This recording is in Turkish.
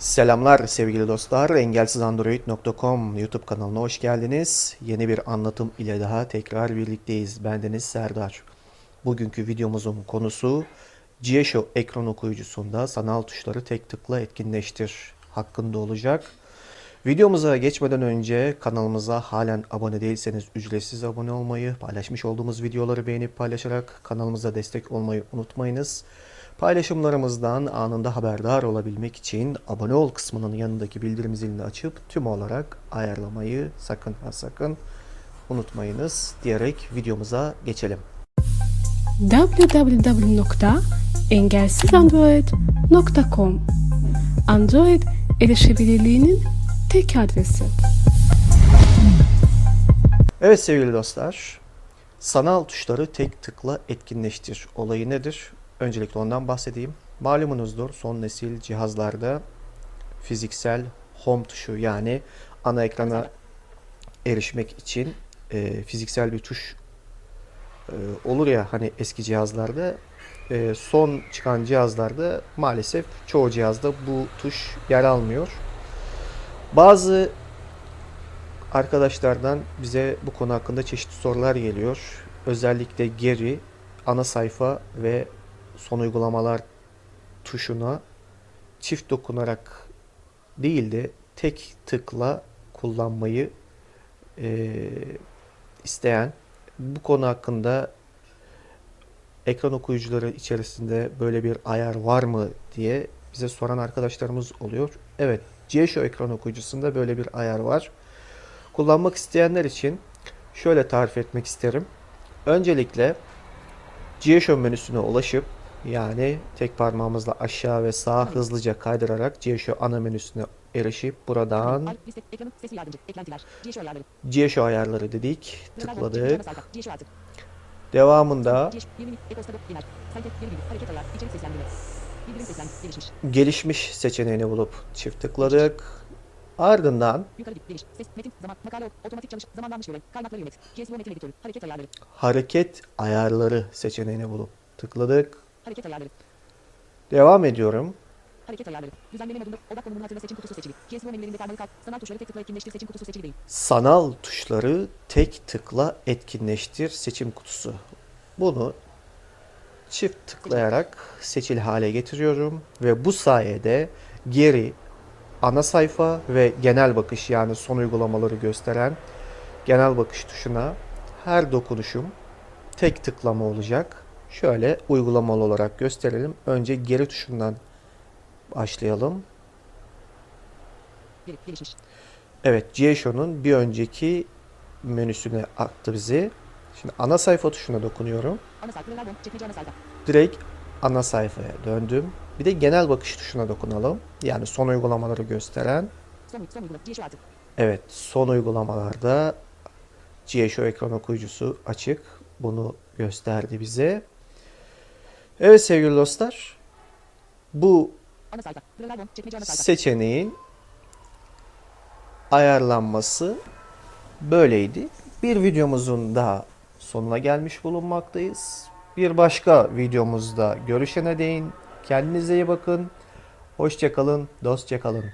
Selamlar sevgili dostlar. Engelsizandroid.com YouTube kanalına hoş geldiniz. Yeni bir anlatım ile daha tekrar birlikteyiz. Bendeniz Serdar. Bugünkü videomuzun konusu GeoShow ekran okuyucusunda sanal tuşları tek tıkla etkinleştir hakkında olacak. Videomuza geçmeden önce kanalımıza halen abone değilseniz ücretsiz abone olmayı, paylaşmış olduğumuz videoları beğenip paylaşarak kanalımıza destek olmayı unutmayınız. Paylaşımlarımızdan anında haberdar olabilmek için abone ol kısmının yanındaki bildirim zilini açıp tüm olarak ayarlamayı sakın ha sakın unutmayınız diyerek videomuza geçelim. www.engelsizandroid.com Android erişebilirliğinin tek adresi. Evet sevgili dostlar, sanal tuşları tek tıkla etkinleştir olayı nedir? Öncelikle ondan bahsedeyim. Malumunuzdur son nesil cihazlarda fiziksel home tuşu yani ana ekrana erişmek için e, fiziksel bir tuş e, olur ya hani eski cihazlarda e, son çıkan cihazlarda maalesef çoğu cihazda bu tuş yer almıyor. Bazı arkadaşlardan bize bu konu hakkında çeşitli sorular geliyor. Özellikle geri, ana sayfa ve son uygulamalar tuşuna çift dokunarak değil de tek tıkla kullanmayı e, isteyen bu konu hakkında ekran okuyucuları içerisinde böyle bir ayar var mı diye bize soran arkadaşlarımız oluyor. Evet, GeoShow ekran okuyucusunda böyle bir ayar var. Kullanmak isteyenler için şöyle tarif etmek isterim. Öncelikle GeoShow menüsüne ulaşıp yani tek parmağımızla aşağı ve sağa hızlıca kaydırarak GeoShow ana menüsüne erişip buradan GeoShow ayarları. Dedik. Tıkladık. Devamında GeoShow 20 ekostada genel sayfa geri bildirim hareket ayar içerik seslendirme. Bildirim seslen gelişmiş. Seçeneğini bulup çift tıkladık. Ardından hareket ayarları seçeneğini bulup tıkladık. Hareket ayarları Devam ediyorum. hareket ayarları düzenleme modunda odak konumunun hatırla seçim kutusu seçili GSO menülerinde parmağı kalk sanal tuşları tek tıkla etkinleştir seçim kutusu seçili değil Sanal tuşları tek tıkla etkinleştir seçim kutusu. Bunu çift tıklayarak seçil hale getiriyorum ve bu sayede geri ana sayfa ve genel bakış yani son uygulamaları gösteren genel bakış tuşuna her dokunuşum tek tıklama olacak. Şöyle uygulamalı olarak gösterelim. Önce geri tuşundan başlayalım. Evet, GeoShow'un bir önceki menüsüne attı bizi. Şimdi ana sayfa tuşuna dokunuyorum. ana sayfa Leonardo çekmece ana sayfa Direkt ana sayfaya döndüm. Bir de genel bakış tuşuna dokunalım. Yani son uygulamaları gösteren. son son uygulama GeoShow artık Evet, son uygulamalarda GeoShow ekran okuyucusu açık. Bunu gösterdi bize. Evet sevgili dostlar. Bu seçeneğin ayarlanması böyleydi. Bir videomuzun daha sonuna gelmiş bulunmaktayız. Bir başka videomuzda görüşene değin. Kendinize iyi bakın. Hoşçakalın, dostça kalın.